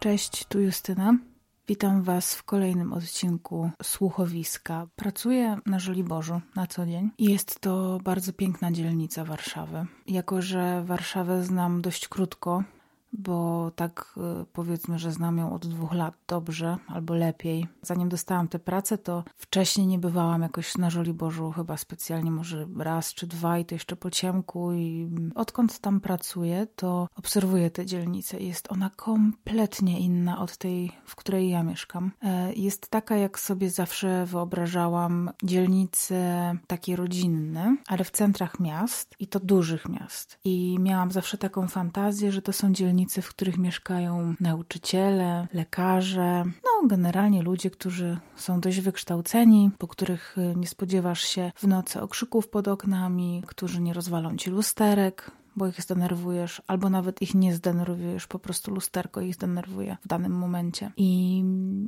Cześć, tu Justyna. Witam Was w kolejnym odcinku Słuchowiska. Pracuję na Żoliborzu na co dzień i jest to bardzo piękna dzielnica Warszawy. Jako, że Warszawę znam dość krótko, bo tak y, powiedzmy, że znam ją od dwóch lat dobrze albo lepiej. Zanim dostałam tę pracę, to wcześniej nie bywałam jakoś na Żoliborzu, chyba specjalnie może raz czy dwa i to jeszcze po ciemku i odkąd tam pracuję, to obserwuję tę dzielnicę. Jest ona kompletnie inna od tej, w której ja mieszkam. E, jest taka, jak sobie zawsze wyobrażałam dzielnice takie rodzinne, ale w centrach miast i to dużych miast. I miałam zawsze taką fantazję, że to są dzielnice w których mieszkają nauczyciele, lekarze, no generalnie ludzie, którzy są dość wykształceni, po których y, nie spodziewasz się w nocy okrzyków pod oknami, którzy nie rozwalą ci lusterek, bo ich zdenerwujesz, albo nawet ich nie zdenerwujesz, po prostu lusterko ich zdenerwuje w danym momencie. I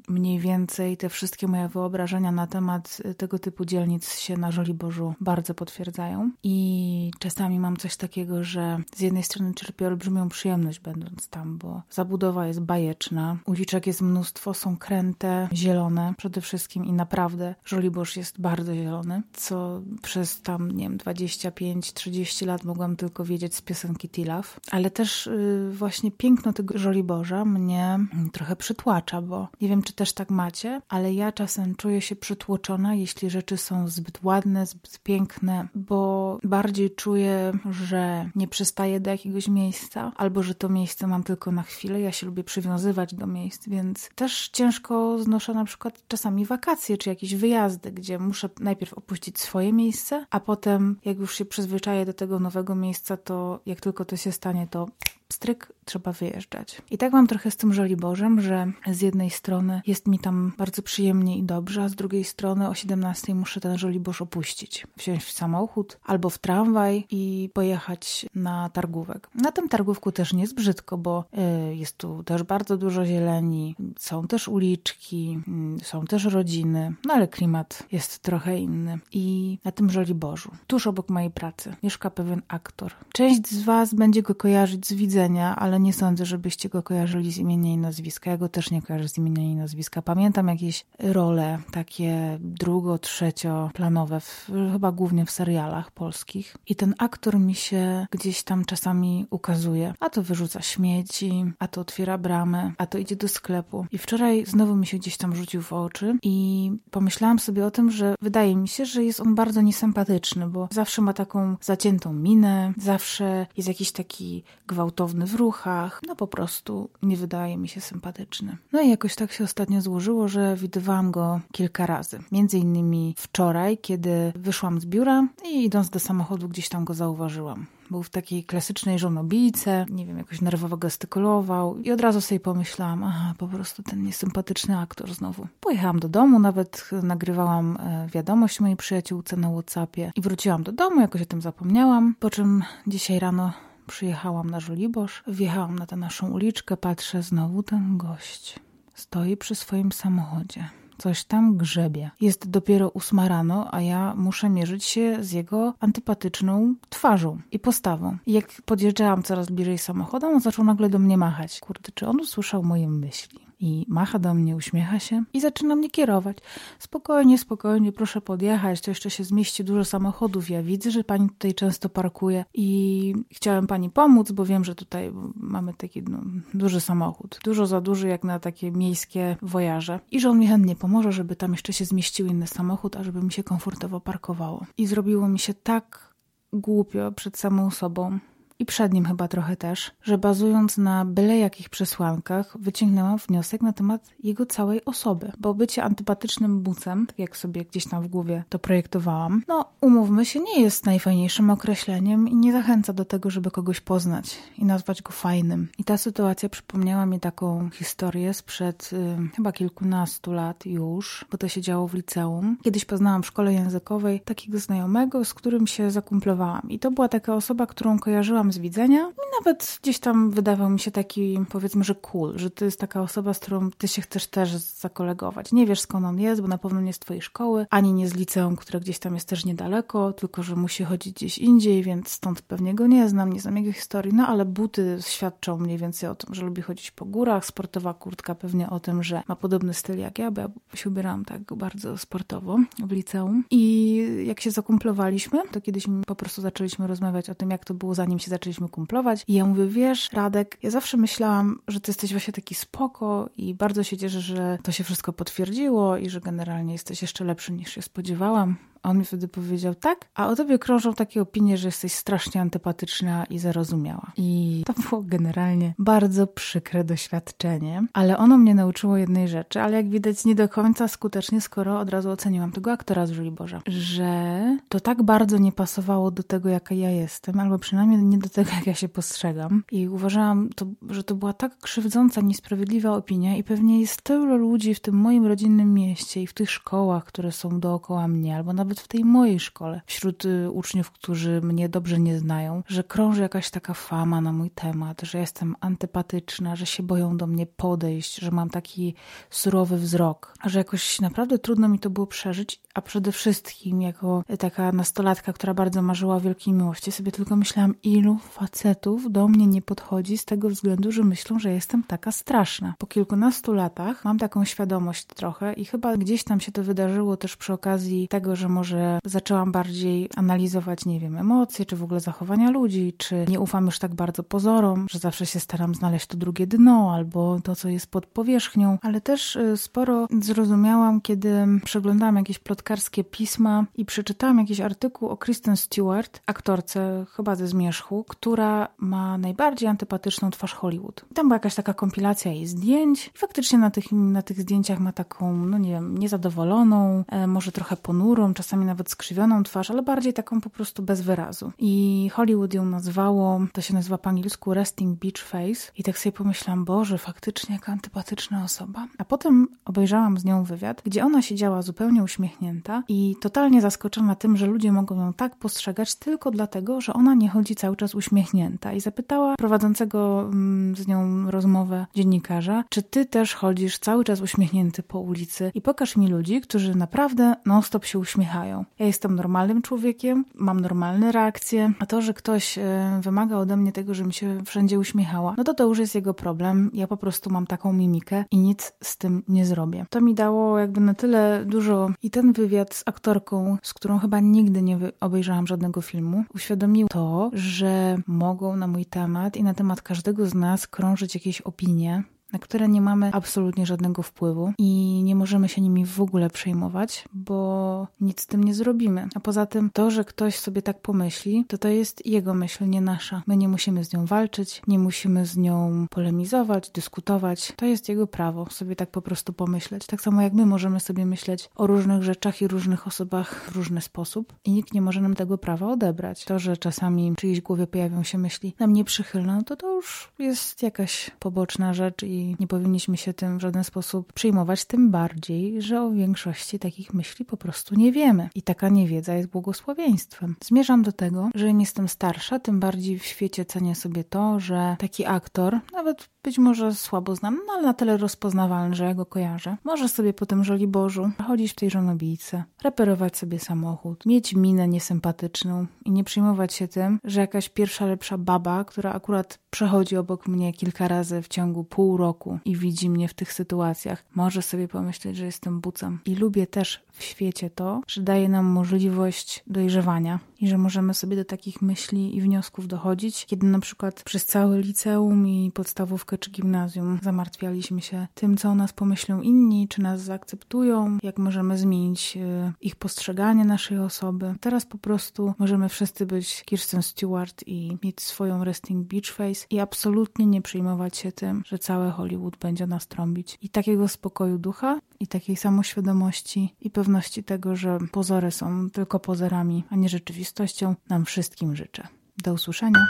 mniej więcej te wszystkie moje wyobrażenia na temat tego typu dzielnic się na Żoliborzu bardzo potwierdzają. I czasami mam coś takiego, że z jednej strony czerpię olbrzymią przyjemność będąc tam, bo zabudowa jest bajeczna, uliczek jest mnóstwo, są kręte, zielone przede wszystkim i naprawdę Żoliborz jest bardzo zielony, co przez tam, nie wiem, 25-30 lat mogłam tylko wiedzieć z piosenki Tilaf, ale też y, właśnie piękno tego Żoliborza mnie trochę przytłacza, bo nie wiem, czy też tak macie, ale ja czasem czuję się przytłoczona, jeśli rzeczy są zbyt ładne, zbyt piękne, bo bardziej czuję, że nie przystaję do jakiegoś miejsca, albo że to miejsce mam tylko na chwilę. Ja się lubię przywiązywać do miejsc, więc też ciężko znoszę na przykład czasami wakacje, czy jakieś wyjazdy, gdzie muszę najpierw opuścić swoje miejsce, a potem, jak już się przyzwyczaję do tego nowego miejsca, to jak tylko to się stanie, to stryk, trzeba wyjeżdżać. I tak mam trochę z tym Żoliborzem, że z jednej strony jest mi tam bardzo przyjemnie i dobrze, a z drugiej strony o 17 muszę ten Żoliborz opuścić. Wsiąść w samochód albo w tramwaj i pojechać na targówek. Na tym targówku też nie jest brzydko, bo y, jest tu też bardzo dużo zieleni, są też uliczki, y, są też rodziny, no ale klimat jest trochę inny. I na tym Żoliborzu, tuż obok mojej pracy, mieszka pewien aktor. Część z Was będzie go kojarzyć z widzenia ale nie sądzę, żebyście go kojarzyli z imienia i nazwiska. Ja go też nie kojarzę z imienia i nazwiska. Pamiętam jakieś role takie drugo, trzecioplanowe, w, chyba głównie w serialach polskich. I ten aktor mi się gdzieś tam czasami ukazuje. A to wyrzuca śmieci, a to otwiera bramę, a to idzie do sklepu. I wczoraj znowu mi się gdzieś tam rzucił w oczy i pomyślałam sobie o tym, że wydaje mi się, że jest on bardzo niesympatyczny, bo zawsze ma taką zaciętą minę, zawsze jest jakiś taki gwałtowny w ruchach, no po prostu nie wydaje mi się sympatyczny. No i jakoś tak się ostatnio złożyło, że widywałam go kilka razy. Między innymi wczoraj, kiedy wyszłam z biura i idąc do samochodu gdzieś tam go zauważyłam. Był w takiej klasycznej żonobijce, nie wiem, jakoś nerwowo gestykulował i od razu sobie pomyślałam, aha, po prostu ten niesympatyczny aktor znowu. Pojechałam do domu, nawet nagrywałam e, wiadomość mojej przyjaciółce na Whatsappie i wróciłam do domu, jakoś o tym zapomniałam, po czym dzisiaj rano Przyjechałam na Żoliborz, wjechałam na tę naszą uliczkę, patrzę, znowu ten gość. Stoi przy swoim samochodzie. Coś tam grzebie. Jest dopiero ósma rano, a ja muszę mierzyć się z jego antypatyczną twarzą i postawą. Jak podjeżdżałam coraz bliżej samochodem, on zaczął nagle do mnie machać. Kurde, czy on usłyszał moje myśli? I macha do mnie, uśmiecha się i zaczyna mnie kierować. Spokojnie, spokojnie, proszę podjechać, to jeszcze się zmieści dużo samochodów. Ja widzę, że pani tutaj często parkuje i chciałem pani pomóc, bo wiem, że tutaj mamy taki no, duży samochód. Dużo za duży jak na takie miejskie wojaże. I że on mi chętnie pomoże, żeby tam jeszcze się zmieścił inny samochód, a żeby mi się komfortowo parkowało. I zrobiło mi się tak głupio przed samą sobą, i przed nim chyba trochę też, że bazując na byle jakich przesłankach, wyciągnęłam wniosek na temat jego całej osoby. Bo bycie antypatycznym bucem, tak jak sobie gdzieś tam w głowie to projektowałam, no umówmy się, nie jest najfajniejszym określeniem i nie zachęca do tego, żeby kogoś poznać i nazwać go fajnym. I ta sytuacja przypomniała mi taką historię sprzed y, chyba kilkunastu lat już, bo to się działo w liceum. Kiedyś poznałam w szkole językowej takiego znajomego, z którym się zakumplowałam. I to była taka osoba, którą kojarzyłam z widzenia i nawet gdzieś tam wydawał mi się taki, powiedzmy, że cool, że to jest taka osoba, z którą ty się chcesz też zakolegować. Nie wiesz skąd on jest, bo na pewno nie z twojej szkoły, ani nie z liceum, które gdzieś tam jest też niedaleko, tylko że musi chodzić gdzieś indziej, więc stąd pewnie go nie znam, nie znam jego historii, no ale buty świadczą mniej więcej o tym, że lubi chodzić po górach, sportowa kurtka pewnie o tym, że ma podobny styl jak ja, bo ja się ubierałam tak bardzo sportowo w liceum. I jak się zakumplowaliśmy, to kiedyś po prostu zaczęliśmy rozmawiać o tym, jak to było zanim się zaczęliśmy kumplować. I ja mówię, wiesz, Radek, ja zawsze myślałam, że ty jesteś właśnie taki spoko i bardzo się cieszę, że to się wszystko potwierdziło i że generalnie jesteś jeszcze lepszy niż się spodziewałam. On mi wtedy powiedział tak, a o tobie krążą takie opinie, że jesteś strasznie antypatyczna i zarozumiała. I to było generalnie bardzo przykre doświadczenie, ale ono mnie nauczyło jednej rzeczy, ale jak widać nie do końca skutecznie, skoro od razu oceniłam tego aktora z Żoliborza, że to tak bardzo nie pasowało do tego, jaka ja jestem, albo przynajmniej nie do tego, jak ja się postrzegam. I uważałam, to, że to była tak krzywdząca, niesprawiedliwa opinia i pewnie jest tylu ludzi w tym moim rodzinnym mieście i w tych szkołach, które są dookoła mnie, albo nawet nawet w tej mojej szkole, wśród y, uczniów, którzy mnie dobrze nie znają, że krąży jakaś taka fama na mój temat, że jestem antypatyczna, że się boją do mnie podejść, że mam taki surowy wzrok, a że jakoś naprawdę trudno mi to było przeżyć, a przede wszystkim jako taka nastolatka, która bardzo marzyła o wielkiej miłości, sobie tylko myślałam, ilu facetów do mnie nie podchodzi z tego względu, że myślą, że jestem taka straszna. Po kilkunastu latach mam taką świadomość trochę i chyba gdzieś tam się to wydarzyło też przy okazji tego, że może zaczęłam bardziej analizować, nie wiem, emocje, czy w ogóle zachowania ludzi, czy nie ufam już tak bardzo pozorom, że zawsze się staram znaleźć to drugie dno albo to, co jest pod powierzchnią, ale też y, sporo zrozumiałam, kiedy przeglądałam jakieś plotkarskie pisma i przeczytałam jakiś artykuł o Kristen Stewart, aktorce chyba ze Zmierzchu, która ma najbardziej antypatyczną twarz Hollywood. Tam była jakaś taka kompilacja jej zdjęć i faktycznie na tych, na tych zdjęciach ma taką, no nie wiem, niezadowoloną, e, może trochę ponurą, czasami czasami nawet skrzywioną twarz, ale bardziej taką po prostu bez wyrazu. I Hollywood ją nazwało, to się nazywa po angielsku Resting Beach Face i tak sobie pomyślałam, Boże, faktycznie jaka antypatyczna osoba. A potem obejrzałam z nią wywiad, gdzie ona siedziała zupełnie uśmiechnięta i totalnie zaskoczona tym, że ludzie mogą ją tak postrzegać tylko dlatego, że ona nie chodzi cały czas uśmiechnięta. I zapytała prowadzącego mm, z nią rozmowę dziennikarza, czy ty też chodzisz cały czas uśmiechnięty po ulicy i pokaż mi ludzi, którzy naprawdę non-stop się uśmiechają ja jestem normalnym człowiekiem, mam normalne reakcje, a to, że ktoś e, wymaga ode mnie tego, żebym się wszędzie uśmiechała, no to to już jest jego problem. Ja po prostu mam taką mimikę i nic z tym nie zrobię. To mi dało jakby na tyle dużo i ten wywiad z aktorką, z którą chyba nigdy nie obejrzałam żadnego filmu, uświadomił to, że mogą na mój temat i na temat każdego z nas krążyć jakieś opinie, na które nie mamy absolutnie żadnego wpływu i nie możemy się nimi w ogóle przejmować, bo nic z tym nie zrobimy. A poza tym to, że ktoś sobie tak pomyśli, to to jest jego myśl, nie nasza. My nie musimy z nią walczyć, nie musimy z nią polemizować, dyskutować. To jest jego prawo sobie tak po prostu pomyśleć. Tak samo jak my możemy sobie myśleć o różnych rzeczach i różnych osobach w różny sposób i nikt nie może nam tego prawa odebrać. To, że czasami w czyjejś głowie pojawią się myśli nam nieprzychylne, no to to już jest jakaś poboczna rzecz i nie powinniśmy się tym w żaden sposób przyjmować, tym bardziej, że o większości takich myśli po prostu nie wiemy. I taka niewiedza jest błogosławieństwem. Zmierzam do tego, że im jestem starsza, tym bardziej w świecie cenię sobie to, że taki aktor, nawet być może słabo znany, no ale na tyle rozpoznawalny, że ja go kojarzę, może sobie po tym Żoliborzu chodzić w tej żonobijce, reperować sobie samochód, mieć minę niesympatyczną i nie przejmować się tym, że jakaś pierwsza lepsza baba, która akurat przechodzi obok mnie kilka razy w ciągu pół roku i widzi mnie w tych sytuacjach, może sobie pomyśleć, że jestem bucem. I lubię też w świecie to, że daje nam możliwość dojrzewania i że możemy sobie do takich myśli i wniosków dochodzić, kiedy na przykład przez całe liceum i podstawówkę czy gimnazjum zamartwialiśmy się tym, co o nas pomyślą inni, czy nas zaakceptują, jak możemy zmienić e, ich postrzeganie naszej osoby. Teraz po prostu możemy wszyscy być Kirsten Stewart i mieć swoją resting beach face i absolutnie nie przejmować się tym, że całe Hollywood będzie nas trąbić. I takiego spokoju ducha i takiej samoświadomości i pewności tego, że pozory są tylko pozorami, a nie rzeczywistością, nam wszystkim życzę. Do usłyszenia.